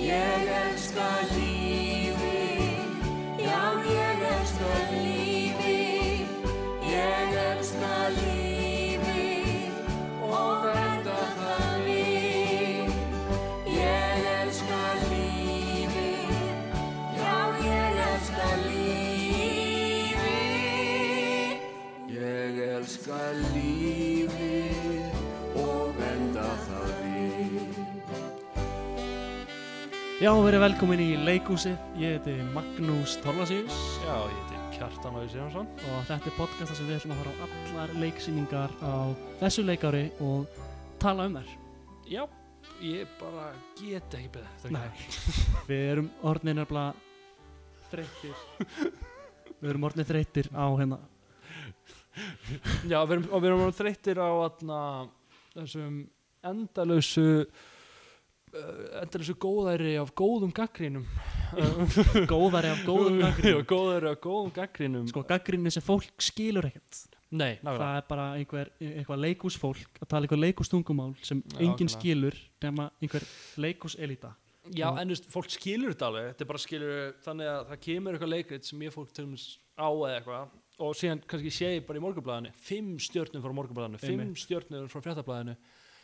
Ég elska Já, verið velkomin í leikúsið. Ég heiti Magnús Torlasíus Já, ég heiti Kjartan Ói Sigurðarsson og þetta er podcast þar sem við ætlum að fara á allar leiksýningar á þessu leikári og tala um þær. Já, ég bara get ekki beðið þetta Nei, við erum orðnir nefnilega þreyttir. við erum orðnir þreyttir á hérna. Já, við erum, og við erum orðin þreyttir á atna, þessum endalösu uh, endalösu góðæri af góðum gaggrínum Góðari af góðum Já, gaggrinni. góðæri af góðum gaggrínum Sko, gaggrinni sem fólk skilur ekkert. Nei, nákvæmlega Það er bara einhver, eitthvað leikúsfólk að tala eitthvað leikústungumál sem Já, enginn nákvæmlega. skilur nema einhver leikúselita. Já, en þú veist, fólk skilur þetta alveg Þetta er bara skilur þannig að það kemur eitthvað leikrit sem ég fólk til dæmis á eða eitthvað og síðan kannski sé ég bara í morgunblæðinu fimm stjörnum frá morgunblæðinu, fimm Einmitt. stjörnum frá fréttablæðinu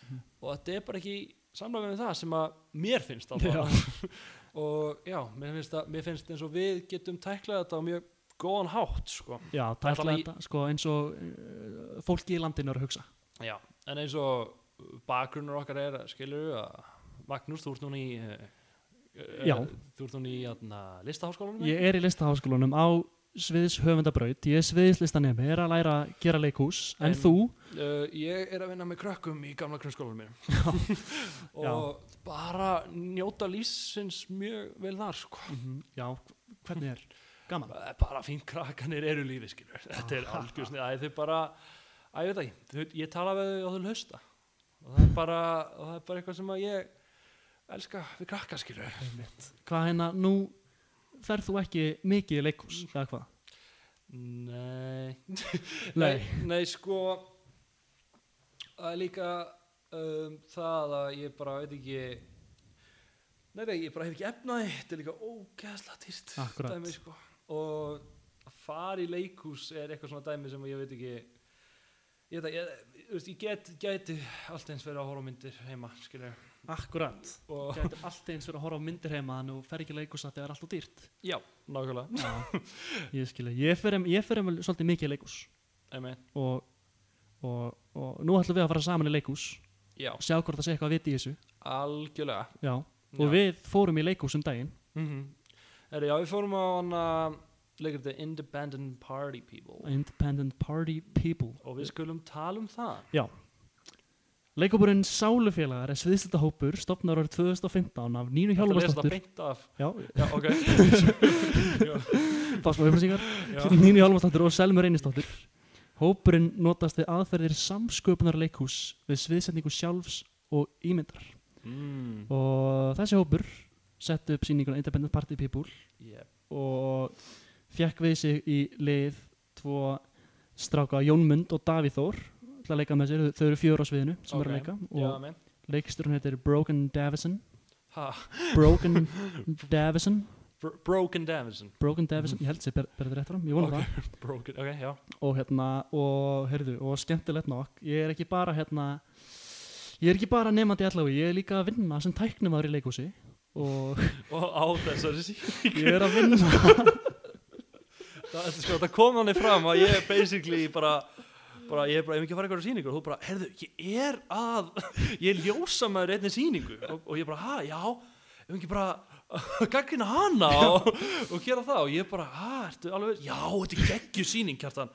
Mhm. og þetta er bara ekki samlega með það sem að mér finnst alltaf og já, mér finnst, að, mér finnst eins og við getum tæklað þetta á mjög góðan hátt sko. Já, Það er tækla alltaf í- þetta sko, eins og uh, fólki í landinu er að hugsa. já, en eins og bakgrunnur okkar er, skilur að Magnús, þú ert núna í uh, Já. þú ert núna í atna, listaháskólanum Ég er í listaháskólanum á sviðis höfundabraut, ég er sviðislistanemi, er að læra að gera leikhús, en, En- þú, Uh, ég er að vinna með krökkum í gamla grunnskólanum mínum. Og bara njóta lífsins mjög vel þar sko. já, hvernig er? Gaman. Það er bara fín krakkanir eru lífi skilur. þetta er algjörsni að þau bara að ég veit ekki, þau, ég tala við þau á þau hlusta. Og það er bara, það er bara eitthvað sem að ég elska við krakka skilur. Hvað hérna, nú ferð þú ekki mikið í leikhús, eða hvað? Nei Nei. nei, sko það er líka um, það að ég bara veit ekki Nei, nei, ég bara hef ekki efnaði þetta er líka ógeðslega týrt dæmi, sko. og að fara í leikhús er eitthvað svona dæmi sem ég veit ekki ég, ég, ég, ég get, gæti allt eins verið að horfa myndir heima skilur Akkurat. og Gætir allt eins fyrir að horfa á myndir heima þannig að þú fer ekki í leikhús að það er alltaf dýrt. já, nákvæmlega Já, ég skilja. Ég fer, ég fer um svolítið mikið Amen. og, og, og nú ætlum við að fara saman í leikhús já, sjá hvort það sé eitthvað að viti í þessu. algjörlega Já. Og við fórum í leikhús um daginn. mm Heru, já, við fórum á hana leikur þetta Independent Party People Independent Party People. og við skulum tala um það Já. Leikópurinn Sálufélagar er sviðslita hópur stopnar árið 2015 af Nínu Hjálmarsdóttur. Nínu Hjálmarsdóttur og Selmur Einarsdóttur. Hópurinn notast við aðferðir samsköpunar leikhús við sviðsetningu sjálfs og ímyndar. mm. Og þessi hópur sett upp sýninguna Independent Party People yep. og fekk við sig í lið tvo stráka Jón Mund og Davíð Þór til að leika með sér, þau eru fjör á sviðinu sem eru að leika og men leikstjórn heitir Broken Davison. Ha, Broken Davison. Bro Broken Davison. Broken Davison, ég held sér berðið rétt fram, ég vona Ok. það. Broken, ok, já. Og hérna, og heyrðu, og skemmtilegt nokk. Ég er ekki bara hérna ég er ekki bara nefandi allavega, ég er líka að vinna sem tæknumæður í leikhúsi og Og á þessari sí ég er að vinna. Það, sko, það kom þannig fram að ég basically bara bara, ég er bara, ef ekki að fara eitthvað á sýningu og þú bara, herðu, ég er að ég er ljósa með einni sýningu. Og, og ég bara, ha, já, ef ekki bara gaggrina hana og, og gera það. Og ég bara, ha, ertu alveg já, þetta er geggju sýning, kjartan.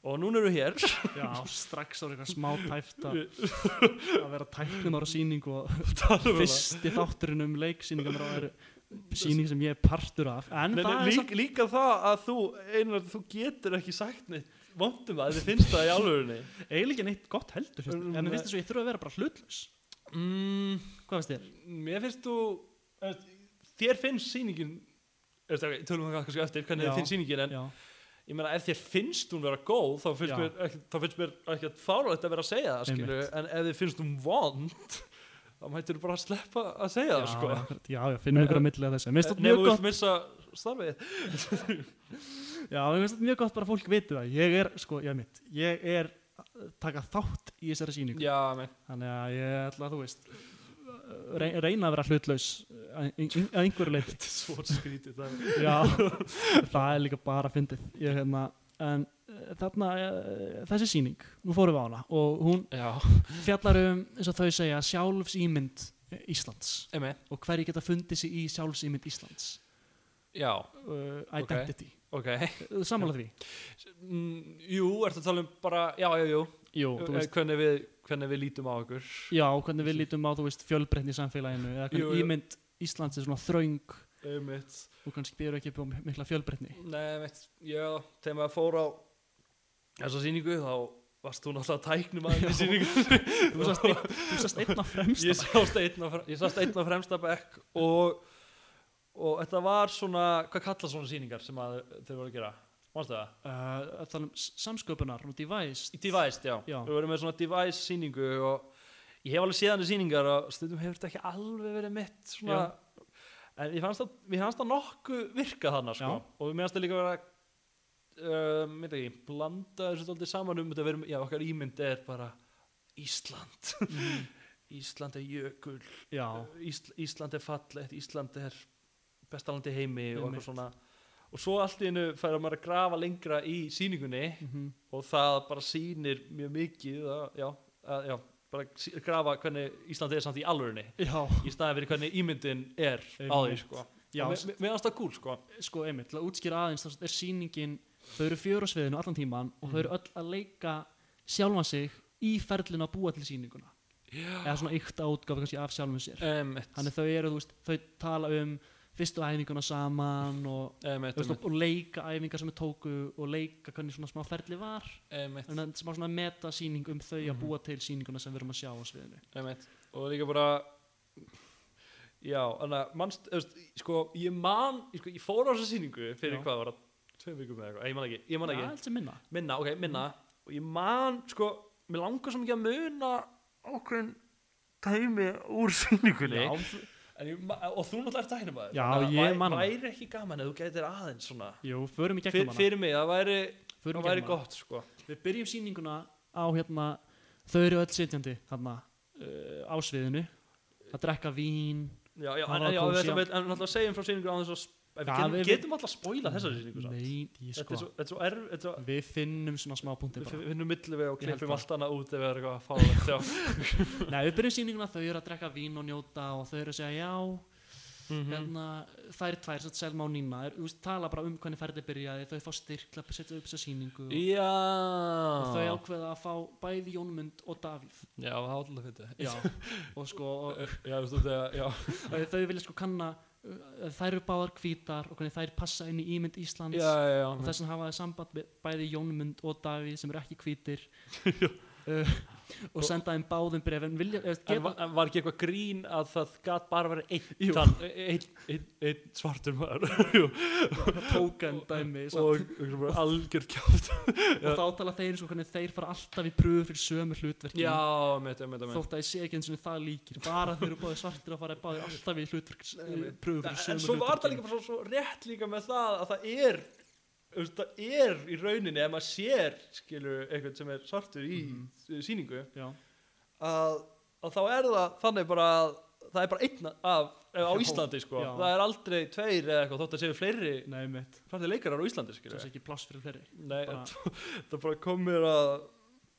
Og núna eru hér. Já, strax á eitthvað smá tæft að vera tæknumæður á sýningu og um það. fyrsti þátturinn um leiksýningar og er sýning sem ég er partur af. En Nei, það nei, er líka, líka það að þú einar, þú getur ekki sagt neitt vondum það, þið finnst það í alvörinni eiginlega ekki neitt gott heldur fyrst. Mm, en mér finnst þess að ég þurfa að vera bara hlutlaus mm, hvað finnst þér? Mér finnst þú eh, Þér finnst sýningin eh, ok, Tölum við það kannski eftir hvernig Já. þið finnst sýningin En Já, ég meina ef þér finnst hún vera góð Þá finnst Já. mér ekki, þá finnst mér ekki að fárlægt að vera að segja það skilur Einmitt. En ef þið finnst hún vond þá mættir þú bara að sleppa að segja það sko já, já, finnum ykkur að milli að þessu Mér finnst þetta Nefnum mjög við gott, missa starfið já, mér finnst þetta mjög gott bara að fólk viti það. Ég er, sko, já, mitt Ég er taka þátt í þessari sýningu. Já, með Þannig að ég ætla að þú veist rey- reyna að vera hlutlaus að að einhverju leiti Þetta er svo skrítið það. Já, það er líka bara fyndið. Ég, hérna, En uh, þarna, uh, þessi sýning Nú fórum við á hana Og hún Já, fjallar um, eins og þau segja Sjálfsýmynd Íslands. Emi Og hverju geta fundið sig í sjálfsýmynd Íslands. Já, uh, Identity okay. Samanlega því mm, Jú, ertu að tala um bara Já, já, jú Jú, þú Eh, veist, hvernig, við, hvernig við lítum á okkur já, hvernig við lítum á þú veist, fjölbreytni í samfélaginu eða hvernig Jú, jú. ímynd Íslands er svona þröng Einmitt. og kannski byrju ekki upp á mikla fjölbreytni Nei, veit, já, þegar maður fór á þessa sýningu þá varst þú náttúrulega tæknum að Já. í sýningu Þú sást einn, þú sást einn á fremsta Ég sást einn á, fre- ég sást einn á fremsta bekk og, og þetta var svona, hvað kalla svona sýningar sem að þeir voru að gera? Manstu það? uh, að tala um samsköpunar og device Device, já. Já. Við vorum með svona Device sýningu og ég hef alveg séð hann í sýningar og stundum hefur þetta ekki alveg verið mitt svona, en ég fannst það, mér fannst það nokkuð virka þarna sko. Já. og mér fannst það líka vera uh, mynd ekki, blanda þessu dálítið saman um þetta verum, já, okkar ímynd er bara Ísland Ísland er jökul já, Ísl, Ísland er fallegt, Ísland er bestalandi heimi og eitthvað svona. Og svo allt í hennu færa maður að grafa lengra í sýningunni mm og það bara sýnir mjög mikið að, já, að, já, bara grafa hvernig Ísland er samt í alvörinni já, í staðin fyrir hvernig ímyndin er á því sko. já. Mér fannst það cool sko. sko einmitt, til að útskýra aðeins þá er sýningin, þau eru fjör á sviðinu allan tíman og þau eru öll að leika sjálfan sig í ferlinu að búa til sýninguna. Eða svona ykta útgáfi kannski af sjálfum sér. Emmett þannig þau eru, þú veist, þau tala um fyrstu æfinguna saman og, þú veist, og, og leika æfingar sem þau tóku og leika hvernig svona smá ferli var. Þannig að smá svona metasýning um þau að Mhm. búa til sýninguna sem við erum að sjá á sviðinu. Og líka bara já, þannig að mannst, sko, ég man sko, ég fór á þessa sýningu fyrir Já. hvað var það tveim vikum eða eitthvað, ég man ekki, ég man ekki. sem minna. Minna, ok, minna. Og ég man, sko, mér langar svo mikið að muna ákveðin tæmi úr sýningunni. Já, En ég, og þú náttúrulega ert tæknumæður að hana. væri ekki gaman ef þú gætir aðeins svona jú, förum í gegnum hana fyrir mig, það væri, það væri gott sko. Við byrjum sýninguna á hérna þau eru öll sitjandi hérna uh, á sviðinu að drekka vín já, já, Það en, já, við, en náttúrulega segjum frá sýningu á þess að við getum, við- getum alltaf spoilað þessa sýningu samt. Nei, sko svo, er svo svo, Við finnum svona smá punkti við finnum milliveg og klippum það. allt annað út ef við erum eitthvað að fá þetta Nei, við byrjum sýninguna, þau eru að drekka vín og njóta og þau eru að segja já. Mhm. hérna, þær tvær, satt Selma og Nína er, tala bara um hvernig ferði byrjaði þau fá styrk til að setja upp þessa sýningu og, og þau ákveða að fá bæði Jónmund og Davíð. Já, það var alltaf fyrir já, og sko og, já, þetta, já. Þau vilja sko kanna þær eru báðar hvítar og hvernig þær passa inn í ímynd Íslands. Já, já, já, og þess vegna hafa þau samband með bæði Jónmund og Davíð sem eru ekki hvítir. Uh, og senda þeim báðum bref en vilja, En, var- en var ekki eitthvað grín að það gat bara verið einn tann, einn ein, ein svartur maður? Tókan dæmi og, og, og algjör kjátt. Og þá tala þeir sko hvernig þeir fara alltaf í pröfu fyrir sömu hlutverki. Já, þetta, með þetta þótt að ég sé ekki eins og það líkir. Bara þeir eru báði svartir að fara báði alltaf í hlutverk pröfu fyrir en sömu svo var það líka rétt líka með það að það er það er í rauninni ef maður sér skilur eitthvað sem er svartur í sýningu já, að, að þá er það þannig bara að það er bara einn af á Íslandi sko, það er aldrei tveir eða eitthvað þótt að séu fleiri svartir leikarar á Íslandi það sé ekki pláss fyrir fleiri. Nei, Bara- það bara kom mér að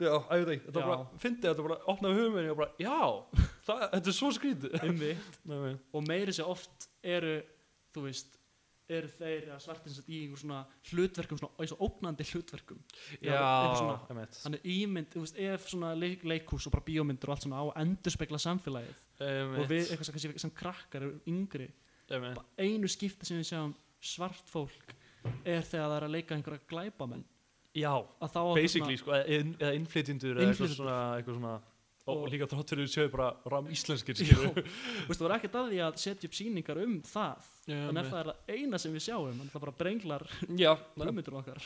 Já, ég veit ekki, Já. bara fyndi þetta bara opnaði hugum og bara, já, það, þetta er svo skrítið og meiri sér oft eru þú veist eru þeir að svartins í einhver svona hlutverkum svona, eins og ógnandi hlutverkum. Já, svona, þannig ímynd, þú veist, ef svona leik, leikús og bara bíómyndir og allt svona á að endurspegla samfélagið. Og við eitthvað sem, kannski sem krakkar eru yngri. Bara einu skipti sem við sjáum svart fólk er þegar það er að leika einhverja glæpamenn. Já, basically, sko, eða, eða innflytjendur eða svona, eitthvað svona og, líka þráttur við séu bara ram íslenskir Já, skilur þú veist, það var ekkert að því að setja upp sýningar um það. En ef það er það eina sem við sjáum það bara brenglar Já, hugmyndur okkar.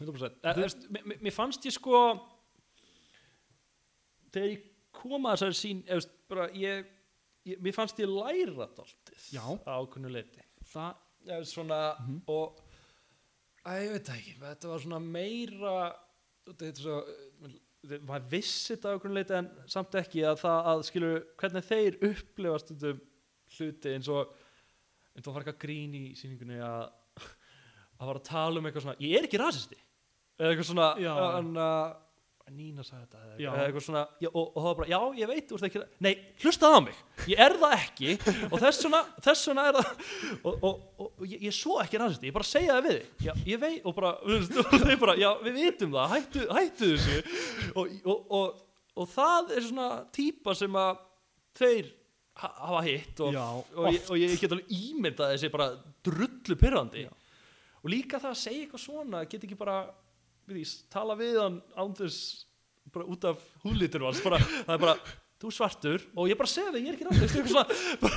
100% Eh, þú veist, mér- fannst ég sko þegar ég kom að þessari sín veist, bara, ég ég, mér fannst ég læra dáltið Já. á ákveðnu leiti það, Já, svona Mhm. og að ég veit ekki, þetta var svona meira þetta er svo þetta- maður vissi þetta á ákveðnu leiti en samt ekki að það að skilur hvernig þeir upplifa stundum hluti eins og eins og var eitthvað grín í sýningunni að að var að tala um eitthvað svona ég er ekki rasisti. Eða eitthvað svona en, uh, Nína sagði þetta eða Já. eitthvað, eða eitthvað svona já, og, og það var bara, já ég veit, þú ert ekki nei, hlustaðu á mig, ég er það ekki og þess vegna, þess vegna er það og, og, og, og ég, ég er svo ekki rasisti ég bara segja það við þig, já, ég veit og bara, þú veist, og þeir bara, já, við vitum það hættu, hættu þessu. Og, og, og, og það er svona típa sem að þeir ha- hafa hitt og, Já, og, ég, og ég get alveg ímyndað þessi bara drullu pyrrandi og líka það að segja eitthvað svona get ekki bara við því, tala við hann án þess bara út af bara, það er bara, þú svartur og ég bara það, ég er ekki bara,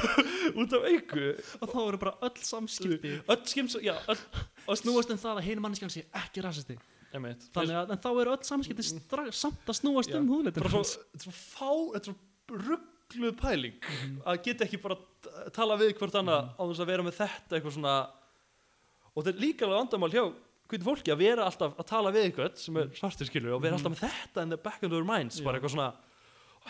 út af auku og þá eru bara öll samskipti. Öll skims, já, öll, öll snúast um það að hinn manneskjan sé ekki rasisti. Einmitt. þannig að þá eru öll samskipti strax, samt að snúast Já. um svo, þetta er svo fá, þetta er svo ruggluð pæling að geta ekki bara tala við hvort annað á þess að vera með þetta eitthvað svona og þetta er líka alveg vandamál hjá hvernig fólki að vera alltaf að tala við eitthvað sem er svartir skilur og vera alltaf með þetta in the back of their minds bara eitthvað svona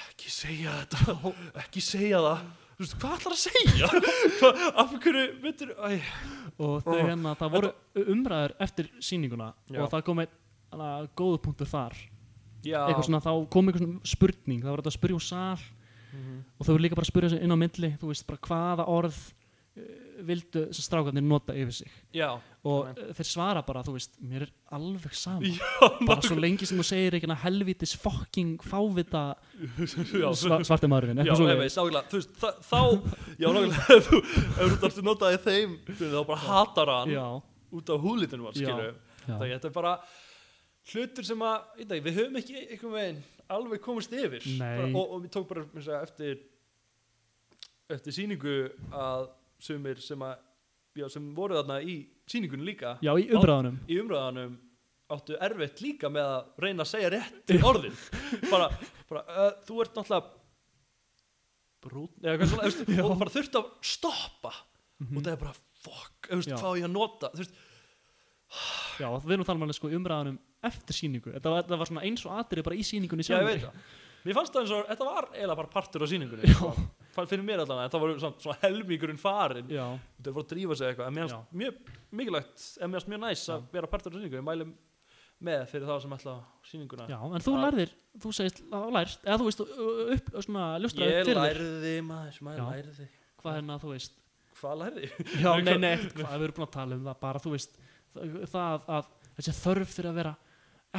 ekki segja þetta, ekki segja það. Þú veist, hvað ætlar að segja? Hvað- af hverju, veitur og þau hérna, það voru umræður eftir sýninguna Já. og það kom einn góðu punktur þar. Já, eitthvað svona, þá kom eitthvað svona spurning það var þetta að spyrja úr sal Mhm. og þau voru líka bara að spyrja inn á milli þú veist bara hvaða orð vildu þessar strákarnir nota yfir sig. Já, og Nei. uh, þeir svara bara, þú veist, mér er alveg sama. Já bara svo lengi sem þú segir ekki helvitis fucking fávita já, sva, svarti maðurinn Já, eitthvað einmitt, nákvæmlega, þú veist, þá, já, nákvæmlega, ef þú, þarfst að notaði þeim, þú veist, þá bara hatar hann út Já, skilju. já. Það þetta er bara hlutur sem að, veit ekki, við höfum ekki einhvern veginn alveg komist yfir. Bara, og, og við tók bara, eftir, eftir sýningu að sumir sem að, já, sem voru þarna í sýningunni líka, já, í umræðanum í umræðanum, áttu erfitt líka með að reyna að segja rétt orðin. Bara, bara uh, þú ert náttúrulega brún eða eitthvað svona, og bara þurft að stoppa. Og það er bara fuck, Já. hvað á ég að nota? Veist, já, við erum að tala um sko umræðanum eftir sýningu. Þetta var, þetta var svona eins og atrið bara í sýningunni já ég veit það mér fannst það eins og, þetta var eiginlega bara partur á sýningunni. Fann- fyrir mér en það var svona, svona helmingurinn farin já, þau voru að drífa sig eitthvað, en mér Já. fannst mjög mikilvægt, en mér fannst mjög næs að vera partur á sýningu, ég mælum með fyrir þá sem ætla á sýninguna. Já, en þú lærðir þú segist, á lært, eða þú veist upp, svona ljóstraði ég lærði maður, maður lærði. Hvað er það, þú veist? Hvað lærði? Já, nei, nei, hvað, við erum búin að tala um það bara, þú veist, það, það að þessi þörf fyrir að vera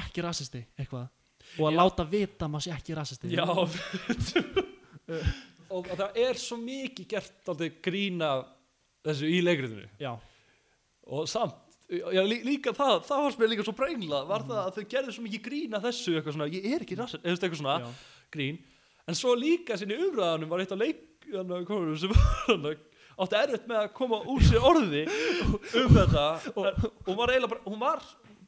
ekki rasisti eitthvað, og að Já. láta vita að maður sé ekki rasisti. Já og það er svo mikið gert aldrei grína þessu í leikritinu. Já, og samt Já, lí, líka það, það var mér líka svo brengla var það að þau gerðu svo mikið grína þessu eitthvað svona, ég er ekki rassar, eða eitthvað svona grín, en svo líka sinni umræðanum var eitt á leik hana, konur, sem var hana, átti erfitt með að koma úr sér orði um þetta. Og, og var bara, hún var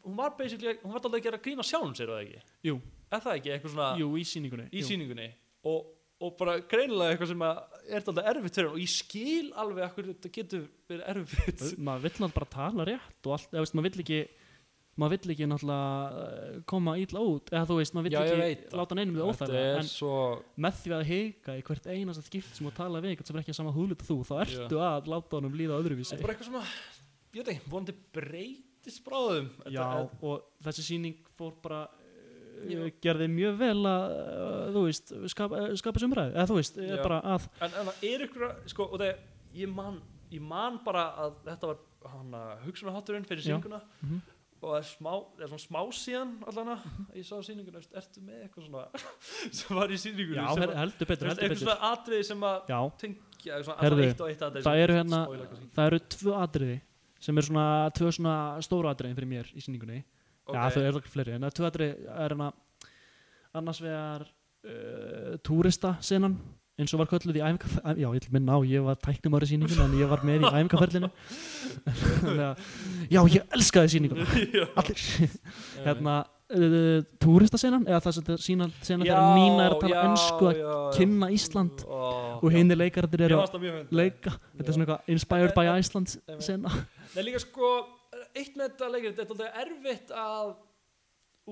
hún var basically, hún var alltaf að gera grína sjálfum sér eða ekki, jú, er það ekki eitthvað svona jú, í sýningunni. Í jú. sýningunni. Og, og bara greinilega eitthvað sem að er alltaf erfitt fyrir hann. Og ég skil alveg að þetta getur verið erfitt. Maður vill náttúrulega bara tala rétt og allt, eða veist, maður vill ekki maður vill ekki náttúrulega eh, koma ítla út. Eða þú veist, maður vill Já, ekki láta neinum við er en svo með því að hika í hvert einasta skipt sem þú tala við eitthvað sem er ekki að sama húðlut og þú þá ertu að láta honum líða öðruvísi. Þetta er bara eitthvað svona ég veit ekki, vonandi breytist bráðum Þetta já, er- og þessi sýning fór bara uh, gerði mjög vel að uh, þú veist, skapa, uh, skapa sumræði eða þú veist, Já. Bara að en, en það er ykkur að- sko, og það ég man ég man bara að þetta var hana, hugsunarhátturinn fyrir Já. sýninguna. Mhm. og það er smá, það er svona smá síðan allana, ég sá sýninguna ertu- ertu með eitthvað svona sem var í sýningunni já, að- heldur þú betur, heldur eitthvað betur. svona atriði sem að tengja svona, alltaf eitt og eitt atriði það eru hérna það eru tvö atriði sem eru svona tvö svona stóru atriðin fyrir mér í sýningunni. Já, Ok. þau eru ekki fleiri, en það er tvö atriði er hérna annars vegar uh, túrista senan eins og var kölluð í æfingaferlinu já, ég vil minna á, ég var tæknum árið sýningun en ég var með í að- já, ég elskaði sýninguna. Já. allir. Hérna, uh, túristasenan eða það sem sína sena þegar Nína er að tala ennsku að kynna Ísland. Og henni leikarðir eru að leika. Þetta er svona eitthvað inspired by Iceland sena Nei líka sko, eitt með þetta leikir þetta er alltaf erfitt að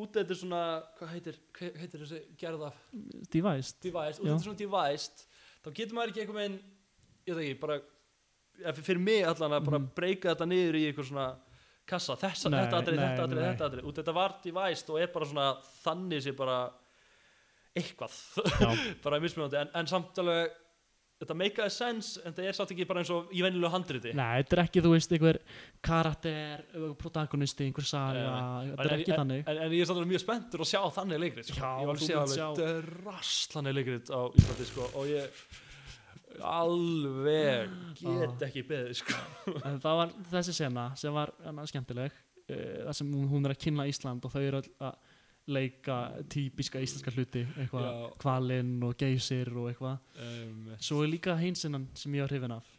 út eftir svona, hvað heitir hvað heitir þessi gerða Devised, devised út eftir svona devised þá getur maður ekki einhvern veginn ég veit ekki, bara fyrir mig allan að bara mm. breyka þetta niður í einhver svona kassa, þessa, nei, þetta aðrið, þetta aðrið, þetta aðrið út þetta var devised og er bara svona þannig sem bara eitthvað. Bara mismunandi, en, en samt alveg þetta make a sense, en það er samt ekki bara eins og í vennilega handriti. Nei, þetta er ekki, þú veist, einhver karakter protagonisti, einhver saga þetta er ekki en, þannig. en, en ég er samt alveg mjög spenntur að sjá þannig leikrið sko. ég var að sjá. alveg drastlanir leikrið á Íslandi sko, og ég alveg get ekki beðið sko. en það var þessi sena sem var hana, skemmtileg uh, það sem hún er að kynna Ísland og þau eru að leika típiska íslenska hluti eitthvað kvalinn og geysir og eitthvað um, svo er líka hinsinnan sem ég var hrifin af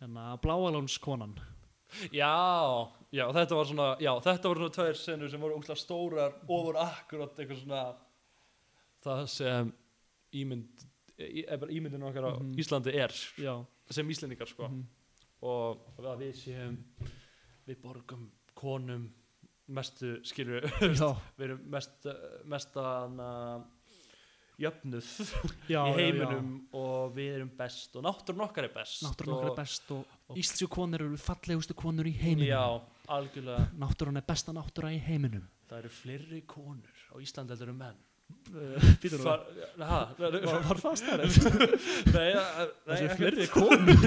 hérna Bláalónskonan já, já, þetta var svona já, þetta var svona tveir senur sem voru ógslag stórar voru akkurat eitthvað svona það sem ímynd ímyndinu okkar á mm -hmm. Íslandi er Já. sem íslendingar sko. mm -hmm. og, og við séum við borgum konum mestu skilur við erum mest, mest að jöfnuð já, í heiminum já, já. og við erum best og náttúrun okkar er best náttúrun okkar er best og, og Íslandsjó konur eru fallegustu konur í heiminum náttúrun er besta náttúra í heiminum það eru fleiri konur á Íslandi heldur um menn Býtur þú? Var það stærð? Nei, það er flerri konur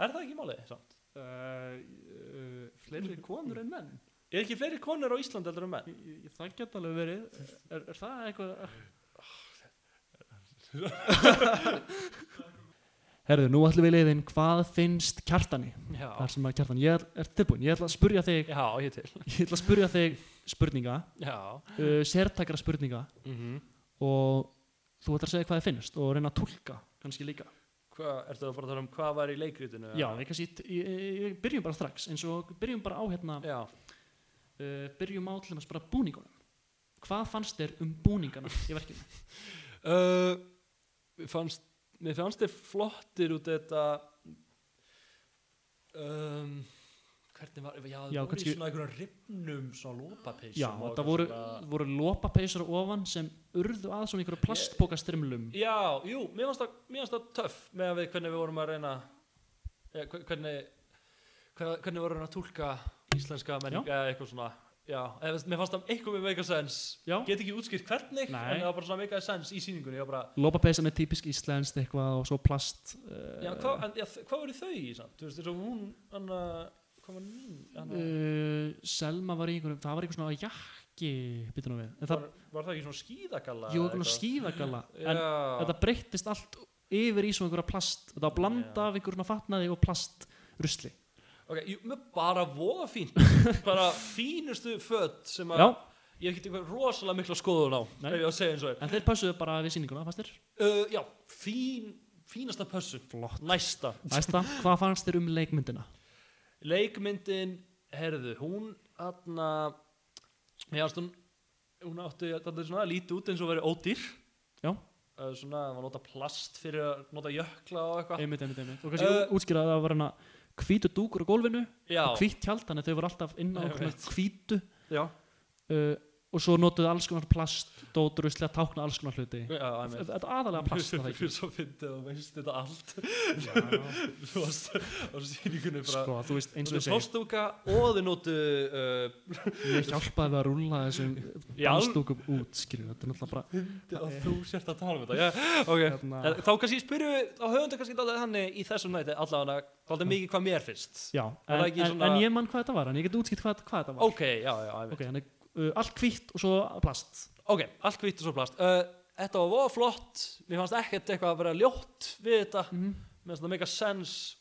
Er það ekki málið? Uh, fleiri konur en menn? Er ekki fleiri konur á Íslandi heldur en menn? Það geta alveg verið. Er, er það eitthvað Herðu, nú ætlum við leiðin hvað finnst kjartani? Þar sem að kjartani, ég er, er tilbúin ég ætla að spurja þig Já, ég til. Ég ætla að spurja þig spurninga. Uh, sértækra spurninga. Mm -hmm. og þú ætlar að segja hvað þið finnst og reyna að tólka kannski líka Hvað, ertu að fara að tala um hvað var í leikrítinu? Já, ég, kannski, byrjum bara strax eins og byrjum bara á hérna uh, byrjum á til þess bara búningunum hvað fannst þér um búningana í verkinu? Uh, fannst, mér fannst þér flottir út þetta um hvernig var, já, það voru í svona einhverjum ripnum svona lópapeysum já, það voru, svona... voru lópapeysur ofan sem urðu að svona einhverju plastbókastrimlum já, jú, mér finnst það töff með að við hvernig við vorum að reyna ja, hvernig hvernig vorum við að tólka íslenska menninga eða eitthvað svona. Já, eða, mér fannst það eitthvað með make a sense. Get ekki útskilt hvernig Nei. en það var bara svona make a sense í síningunni bara... lópapeysan er típisk íslenskt eitthvað og svo plast uh, já, hvað, en, já, hvað voru þau í samt? þú veist, þess að hún anna, hvað var mín? Uh, Selma var í einhverjum það var einhver svona jakki var, það, var það ekki svona skíðagalla? jú, einhvern skíðagalla. En þetta breyttist allt yfir í svona einhverja plast. Þetta var blanda af einhverjum fatnaði og plastrusli. Ok, jú, bara voða fín bara fínustu född sem að ég hef ekki eitthvað rosalega miklu skoðun á en þeir passuðu bara við síninguna, fannst þér? Uh, já, fín fínasta passu, næsta. Næsta, hvað fannst þér um leikmyndina? Leikmyndin, herðu, hún aðna ég aðst hún hún átti svona lítið út eins og verið ódýr. Já. Svona, það var nota plast fyrir að nota jökla og eitthvað. Einmitt, einmitt, einmitt. Og kannski uh, útskýrað að það var hana hvítu dúkur á gólfinu já. og hvít hjald, þannig að þau voru alltaf inn á hvítu. Já. Uh, og svo notuðu alls konar plast dótur og slega tákna alls konar hluti. Þetta er aðalega plast það ekki? Svo fyndið og veist þetta allt. Þú varst á síningunni sko, þú veist eins og þessi plastúka og þau notu uh, ég hjálpaði að rúla þessum plastúkum út skilju, þetta er náttúrulega bara þú sért að tala um þetta yeah, okay. Hérna. þá kannski spyrjum við á höfundu kannski þannig í þessum næti allavega alltaf mikið hvað mér finnst. Já, en, en, svona... en ég mann hvað þetta var en ég get útskipt hvað, hvað þetta var. Ok, já, já, okay, uh, allt hvitt og svo plast ok, allt hvitt og svo plast uh, þetta var voða flott mér fannst ekkert eitthvað að vera ljótt við þetta mm -hmm. mér fannst það make a sense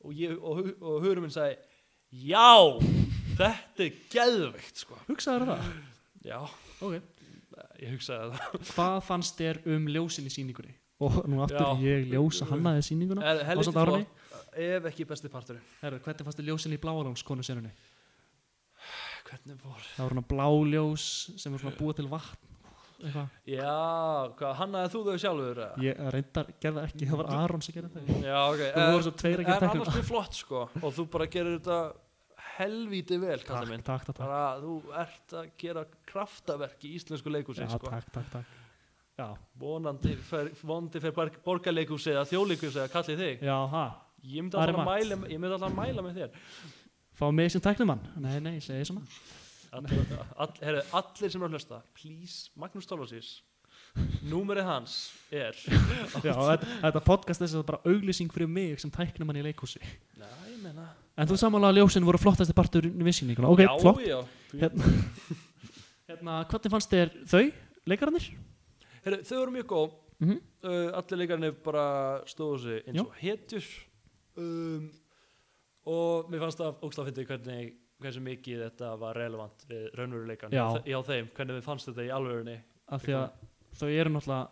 og, ég, og, og hugurinn minn segi já, þetta er geðvikt sko. hugsaður það? já, ok ég hugsaði það hvað fannst þér um ljósin í síningunni? og nú aftur já. ég ljósa hannaði síninguna flott ef ekki besti partur hvernig fannst þér ljósin í bláalónskonu senunni? Hvernig fór? Það voru svona bláljós sem voru svona búið til vatn eitthvað. Já, hvað, hannaði þú þau sjálfur? eða? ég reyndar gerði ekki, það var Aron sem gerði það Já, ok þú voru svo tveir að En gera annars mjög flott sko Og þú bara gerir þetta helvíti vel kallið takk, minn. takk, takk, takk. Bara þú ert að gera kraftaverk í íslensku leikhúsi já, sko. takk, takk, takk. Já, Vonandi fer, vonandi fer borgarleikhúsi eða þjóðleikhúsi eða kallið þig. Já, ha, Ég myndi Ari alltaf að Matt. mæla, ég myndi alltaf að mæla með þér fá mig sem teknumann nei, nei, ég segi svona. Allir, all, heru, allir sem eru að hlusta Please, Magnús Tólfasís Númerið hans er já, þetta, þetta podcast er bara auglýsing fyrir mig sem teknumann í leikhúsi. Já, ég meina en þú samanlega að ljósin voru flottasti partur í vissýninguna ok, Já, flott. já. Hérna, hérna, hvernig fannst þér þau, leikararnir? Heru, Þau eru mjög góð. Mm uh, allir leikarnir bara stóðu sig eins og hetjur. Um, og mér fannst það ógst að finna hvernig hversu mikið þetta var relevant við raunveruleikan Já. hjá þeim, hvernig við fannst þetta í alvörunni? Af því að þau eru náttúrulega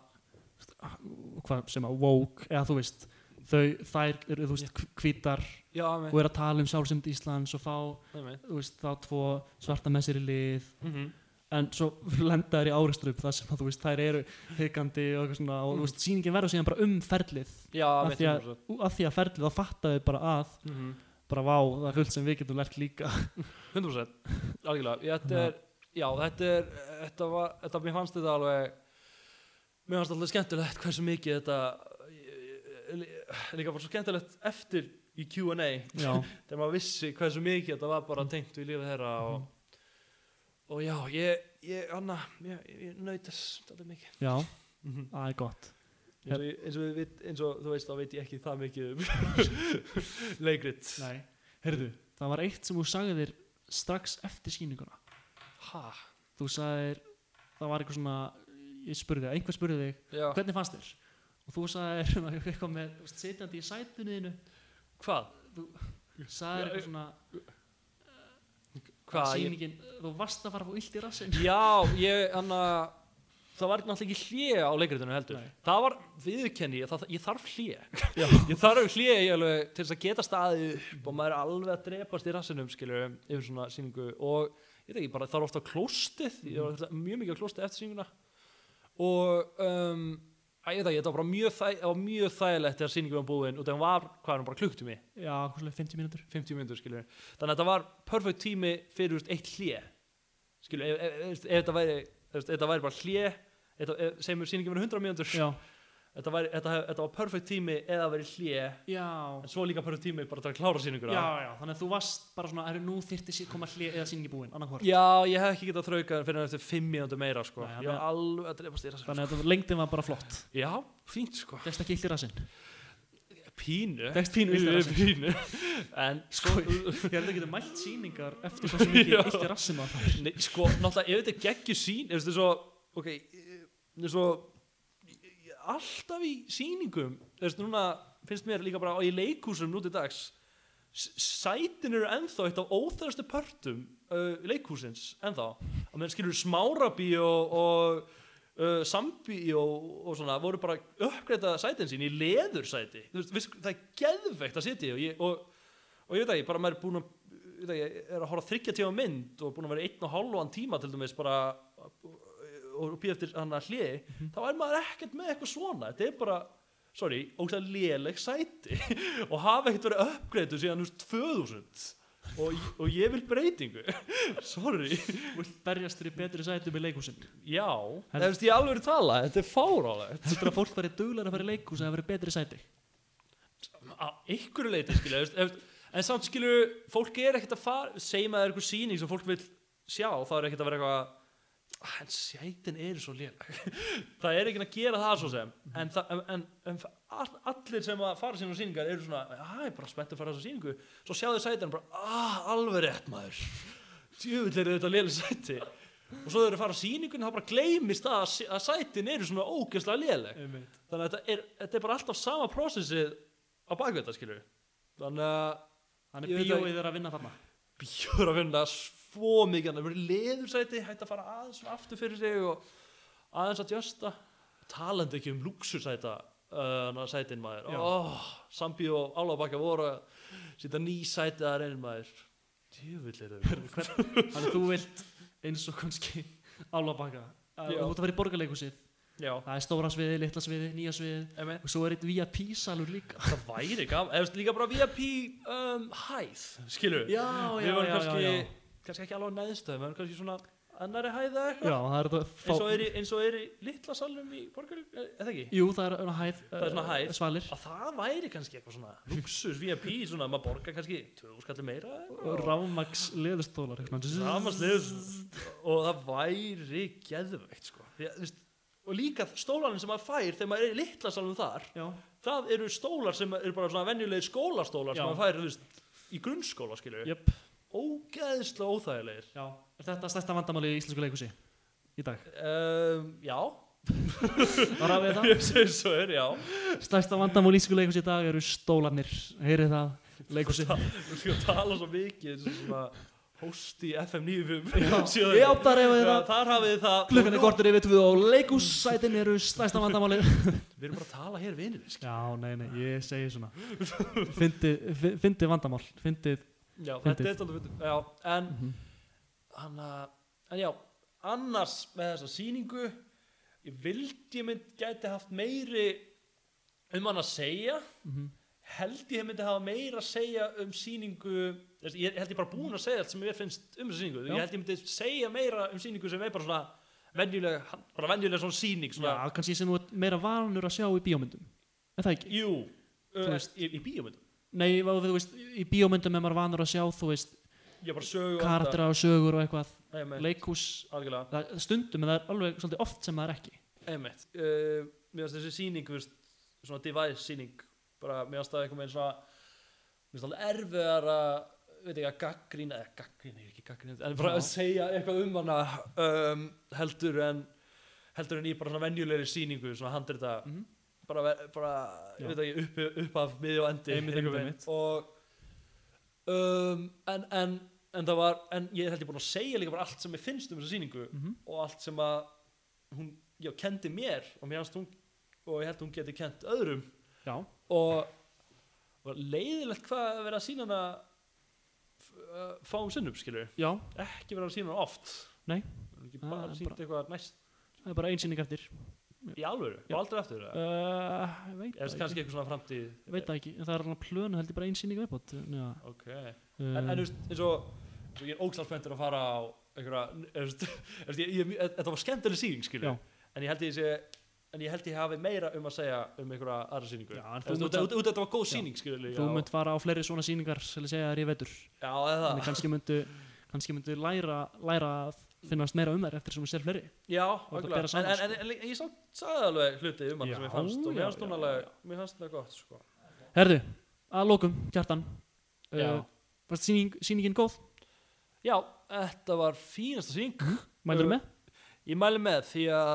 hvað sem að woke eða þú veist þau, þær eru þú veist hvítar Já, og eru að tala um sjálfsend Íslands og fá þú veist þá tvo svarta með sér í lið. Mm -hmm. en svo lenda þær í áreistrup þar sem að þú veist þær eru hikandi og eitthvað svona og þú veist sýningin verður síðan bara um ferlið. Já, af því, að, af því að ferlið þá fattaðu bara að mm -hmm. Bara vá það er fullt sem við getum lært líka. 100% algjörlega, Ég, þetta er já, þetta er, þetta var þetta, mér fannst þetta alveg mér fannst alltaf skemmtilegt hversu mikið þetta líka bara svo skemmtilegt eftir í Q&A þegar maður vissi hversu mikið þetta var bara tengt við lífið þeirra og, og já, ég, ég, Anna ég, ég þess þetta mikið. Já, mm -hmm. það er gott eins, og, ég- eins, og við, vit- eins og þú veist, þá veit ég ekki það mikið um leikrit. Nei. heyrðu, það var eitt sem þú sagðir strax eftir sýninguna ha, þú sagðir, það var eitthvað svona ég spurði þig, einhver spurði þig já, hvernig fannst þér? Og þú sagðir eitthvað með þú sitjandi í sætunni þínu. Hvað? sagðir Já, eitthvað svona hvað? Ég, sýningin, þú varst að fara að fá illt í rassin já, ég, Anna það var náttúrulega ekki hlje á leikritinu heldur. Nei. það var viðurkenni, það, ég þarf Já. ég þarf í alveg til þess að geta staðið upp og maður er alveg að drepast í rassinum skilur, yfir svona sýningu. Og ég veit ekki, bara þarf ofta klóstið ég var mjög mikið á klóstið eftir sýninguna. Og um, ég veit ekki, þetta var bara mjög, þæ, það var mjög þægilegt þegar sýningum var búin og það var, hvað er hún, bara klukktími já, hvað svolítið 50 mínútur. 50 minnur skilur þannig að þetta var perfect tími fyrir veist, eitt hlje skilur, ef, ef, ef, ef þetta væri ef, ef þetta hlje segjum við sýningum verið 100 mínútur. Já, þetta, væri, þetta, þetta var perfect tími eða verið hlje já. En svo líka perfect tími bara til að klára sýninguna. Já, já, þannig að þú varst bara svona er nú þyrfti sér koma hlið eða sýningi búin. Annarkvort Já, ég hef ekki getað þraukað fyrir eftir 5 mínútur meira sko. Nei, var alveg að stýra þannig að þetta lengdin var bara flott. Já, fínt sko. Fegst ekki í rassin Pínu. Pínu. Pínu En sko, ég held að geta mælt sýningar eftir hvað sem Já. illt í rassin var það sko náttúrulega ef þetta er geggju sín ef þetta er svo ok, þetta er svo alltaf í sýningum. Þú veist núna finnst mér líka bara í leikhúsum nú til dags sætin eru ennþá eitt af óþærastu pörtum uh, leikhúsins ennþá. Að menn skilur smárabí og, og uh, sambí og, og svona voru bara uppgreita sætin sín í leðursæti. Það er geðveikt að sitja og, og, ég veit ekki, bara maður er búin að ég er að horfa þryggja tíma mynd og búin að vera einn og hálfan tíma til dæmis bara og býða eftir hann að hliði þá er maður ekkert með eitthvað svona. Þetta er bara, sorry, ógæðlega léleg sæti. Og hafa ekkert verið uppgreitu síðan veist 2000 og, og ég vil breytingu. Sorry, vilt berjast fyrir betri sætum í leikhúsin já. Það veist ég alveg verið tala, þetta er fárálegt heldur að fólk væri duglar að fara í leikhús að vera betri sæti. Á einhverju leiti skilja en samt skilju, fólk er ekkert að fara segjum að það er eitthvað sýning sem fólk vil sjá þá er ekkert að vera eitthvað "Ah, en sætin eru svo léleg. Það er ekki að gera það svo sem. En, það, en, en, en all, allir sem að fara síðan á sýningar eru svona að ég er bara spennt að fara á þessa sýningu. Svo sjáðu sætin bara, ah, alveg rétt maður. Djöfull eru þetta léleg sæti. Og svo þau eru að fara á sýningun þá bara gleymist að, að sætin eru svona ógeðslega léleg. Þannig að þetta er, þetta er bara alltaf sama prósessið á bakveita skilur þannig að bíóið er að vinna þarna. Bjóður að finna svo mikið það verður leðursæti hægt að fara aðeins aftur fyrir sig og aðeins að djösta. Talandi ekki um luxursæta uh, sætin maður. Já. oh, Sambi og Álabakka voru að sýta ný sæti að reynir maður. Djöfull þau. Þannig að þú vilt eins og kannski álabaka og þú ert að vera í borgarleikusið já, það er stóra sviði, litla sviði, nýja sviði emi og svo er eitt VIP salur líka. Það væri gaman, eða líka bara VIP um, hæð, skilur já, við varum kannski, kannski ekki alveg á neðstöðum, varum kannski svona annari hæð eða já, eitthvað eins og er í, eins og er í litla salnum í borgar, eða ekki? Jú, það er hæð, Það er svona eh, hæð. svalir. Að það væri kannski eitthvað svona luxus VIP, svona maður borgar kannski tvö skallir meira og rámags leðustólar rafmagsliðs og það væri geðveikt sko. Og líka stólarinn sem maður fær þegar maður er í litla salnum þar já, það eru stólar sem eru bara svona venjulegir skólastólar Já. sem maður fær veist, í grunnskóla skilju jöp ógeðslega óþægilegir. Já, er þetta stærsta vandamáli í íslensku leikusi í dag? Um, já. Var að við það? Ég svo er já. Stærsta vandamáli í íslensku leikusi í dag eru stólarnir. Heyrið það, leikusi þú skal tala svo mikið eins og svona host í FM 95 já, já, þar hefur Já, það. þar hafið það. Klukkan er kortur yfir tvið og leikussætin eru stærsta vandamáli við erum bara að tala hér vinir já, nei, nei, ég segi svona. Fyndið vandamál. Fyndið já, þetta er fyndið. já, en Mhm. hann en já, annars með þessa sýningu ég vildi ég mynd gæti haft meiri um hann að segja Mhm. held ég myndi hafa meira að segja um sýningu þess- ég held ég bara búin að segja allt sem ég finnst um þessa sýningu Já. ég held ég myndi segja meira um sýningu sem er bara svona venjuleg, bara venjuleg svona sýning svona, já, kannski sem þú ert meira vanur að sjá í bíómyndum er það ekki? jú, uh, veist- í, í bíómyndum nei, þú veist, í bíómyndum er maður vanur að sjá þú veist, sögu og og sögur og eitthvað. Einmitt, leikhús, það stundum en það er alveg svolítið oft sem það er ekki Einmitt. Uh, mér finnst þessi sýning þú veist, svona device sýning bara mér finnst það eitthvað með svona mér finnst alveg erfiðar að veit ekki að gaggrína eða gaggrína, er ekki gaggrína en bara Já. að segja eitthvað um hana um, heldur en heldur en í bara svona venjulegri sýningu svona handrita Mhm. Bara, bara ég veit ekki upp, upp af miði og endi Einmitt, og um, en, en, en það var en ég held ég búin að segja líka bara allt sem ég finnst um þessa sýningu Mhm. og allt sem að hún já, kendi mér og mér fannst hún og ég held hún geti kent öðrum. Já, og var leiðilegt hvað að vera að sína hana uh, fáum sinnum skilur já, ekki vera að sína hana oft. Nei. ekki bara sínt bara- eitthvað næst. Það er bara einsýning eftir í alvöru? Og aldrei eftir uh, veit, það kannski ekki. eitthvað svona framtíð veit það ekki, það er alveg plönu held ég bara einsýning viðbót ok. Uh, en, þú veist, eins og, ég er ógslagspentur að fara á einhverja, þetta var skemmtileg síning skilur Já. en ég held ég sé en ég held ég hafi meira um að segja um einhverja aðra síningu Já, Þú veist, út- út- þetta var góð síning líka þú munt fara á fleiri svona síningar sem ég segja þér í vetur. Já, eða. En kannski myndu kannski myndu læra, læra að finnast meira um þær eftir sem þú sér fleiri. Já, en, en, en, en ég samt sagði alveg hluti um hann sem ég fannst og mér fannst hún alveg, mér fannst það gott sko. herðu, að lókum, kjartan uh, varst sýning, sýningin góð? Já, þetta var fínasta síning mælur Uh, með? Ég mæli með því að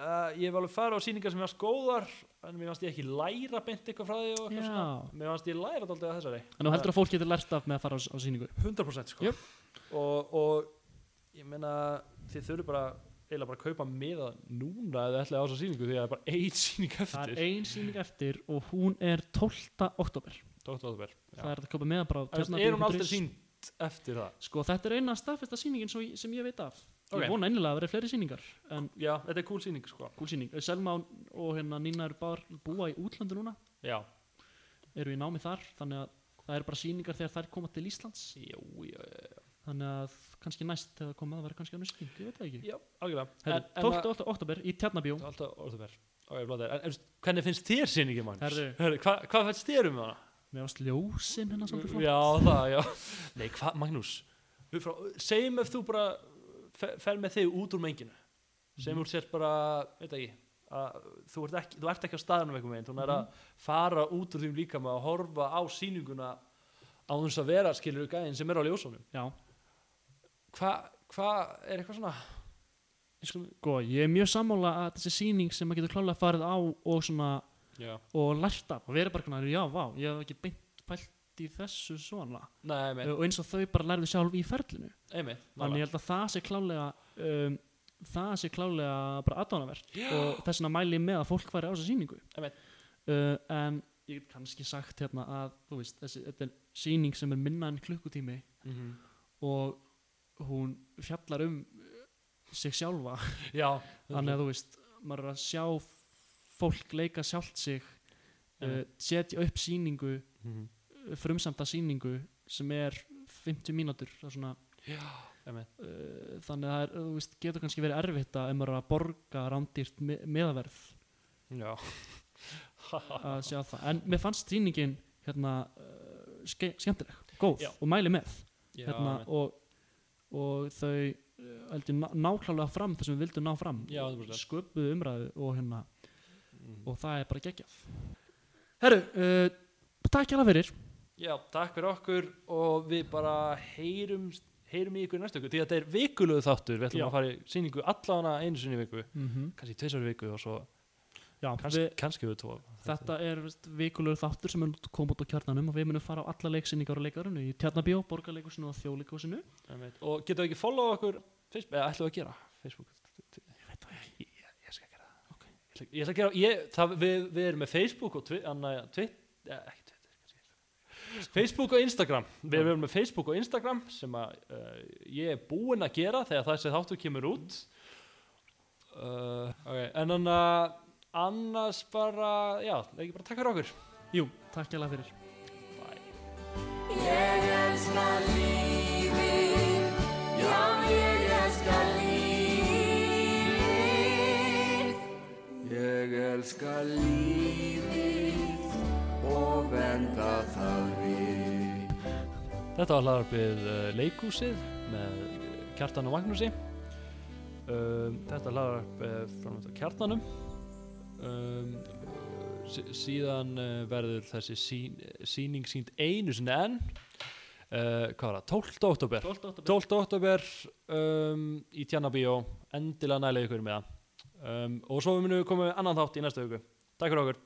uh, ég hef alveg farið á síningar sem mér fannst góðar en mér fannst ég ekki læra beint eitthvað frá því og mér fannst ég læra að þessari. En þú heldur að fólk getur lært af með að fara á, á sýningu. 100% sko. Og, og ég meina þið þurfum bara eiginlega bara að kaupa miða núna eða ætlaði á þessa síningu því að það er bara ein síning það eftir. er ein sýning eftir og hún er 12. oktober Dóttur Óðberg það er að kaupa með bara á Er hún aldrei sínt eftir það? sko þetta er eina staðfesta ég- sem ég veit af. Ok. ég vona ennilega að vera fleiri sýningar en Já, þetta er cool síning sko. Gúl sýning. Selma og, hérna Nína eru báðar búa í útlandu núna. Já, eru í námi þar þannig að það eru bara sýningar þegar þær koma til Íslands. Jú, já, já, þannig að kannski næst þegar það koma að vera kannski önnur sýning, ég veit það ekki. Já, algjörlega. Herru, 12. oktober í Tjarnabjó Það er alltaf orðuver Ok, er. En, hvernig finnst þér? Herru. Herru, hva, hvað finnst þér um hana? með ást ljósin hennar svolítið flott. Já, það, já. Nei, hvað, Magnús? Við Segjum ef þú bara fer, fer með þig út úr menginu. Segjum úr sér bara, veit ekki að þú ert ekki, þú ert ekki á staðanum einhvern veginn, þú er að fara út úr því líka með að horfa á sýninguna á þess að vera skilur gæðin sem er á ljósunum. Já, hvað hva er eitthvað svona? Sko, ég er mjög sammála að þessi sýning sem maður getur klálega farið á og svona, já. og lært af. Og verið bara konar, já, vá, ég hef ekki beint pælt í þessu svona. Nei, og eins og þau bara lærðu sjálf í ferlinu. Einmitt þannig ég held að það sé klálega um, það sé klálega bara aðdánavert og þess vegna mæli með að fólk fari á þessa sýningu. Einmitt. uh, en ég get kannski sagt hérna að þú veist, þessi, þetta er síning sem er minna en klukkutími. Mm -hmm. og hún fjallar um uh, sig sjálfa. Já, þannig að þú veist, maður er að sjá fólk leika sjálft sig uh, setja upp síningu mm -hmm. frumsamta síningu sem er 50 mínútur svona já, uh, þannig að það er, getur kannski verið erfitt að maður er að borga rándýrt me meðaverð. Já. Að sjá það, en mér fannst síningin hérna uh, ske skemmtileg, góð Já. og mæli með. Hérna, og, og þau uh, heldur ná, náklálega fram þessum við vildum ná fram Já, 100%. sköpuðu umræðu og hérna Mhm. og það er bara geggjað Herru, uh, takk hjá það fyrir Já, takk fyrir okkur og við bara heyrum, heyrum í ykkur í næstu ykkur því að þetta er vikulegu þáttur, við ætlum Já. að fara í síningu allavega einu sinni í viku, mm -hmm. kannski tveisar viku og svo Já, kannski, við, kannski við tvo þetta er veist, vikulegur þáttur sem er komið út á kjarnanum og við munum fara á alla leiksynningar og leikarinu í Tjarnabíó, Borgarleikusinu og Þjóðleikusinu Einmitt. og getum við ekki follow okkur Facebook, eða ætlum við að gera Facebook Ég veit það ekki ég, ég skal gera það okay. ég, ég að gera, ég, það, við, við erum með Facebook og Twitter, ja, Twitter ja, ekki Twitter. Facebook og Instagram við erum með Facebook og Instagram sem að uh, ég er búinn að gera þegar þessi þáttur kemur út uh, okay. en þannig að annars bara, já, ekki bara takk fyrir okkur. Jú, takk hjá það fyrir Ég elska lífið, já ég elska lífið. Ég elska lífið og venda það við. Þetta var hlaðarpið uh, leikúsið með Kjartan og Magnúsi. Um, Þetta hlaðarp uh, frá kjartanum um, sí- síðan uh, verður þessi sín, síning sínt einu sinni enn uh, hvað var það, 12. oktober 12. október 12. oktober um, í Tjarnabíó endilega nælega ykkur með það um, og svo munum við koma með annan þátt í næstu viku Takk fyrir okkur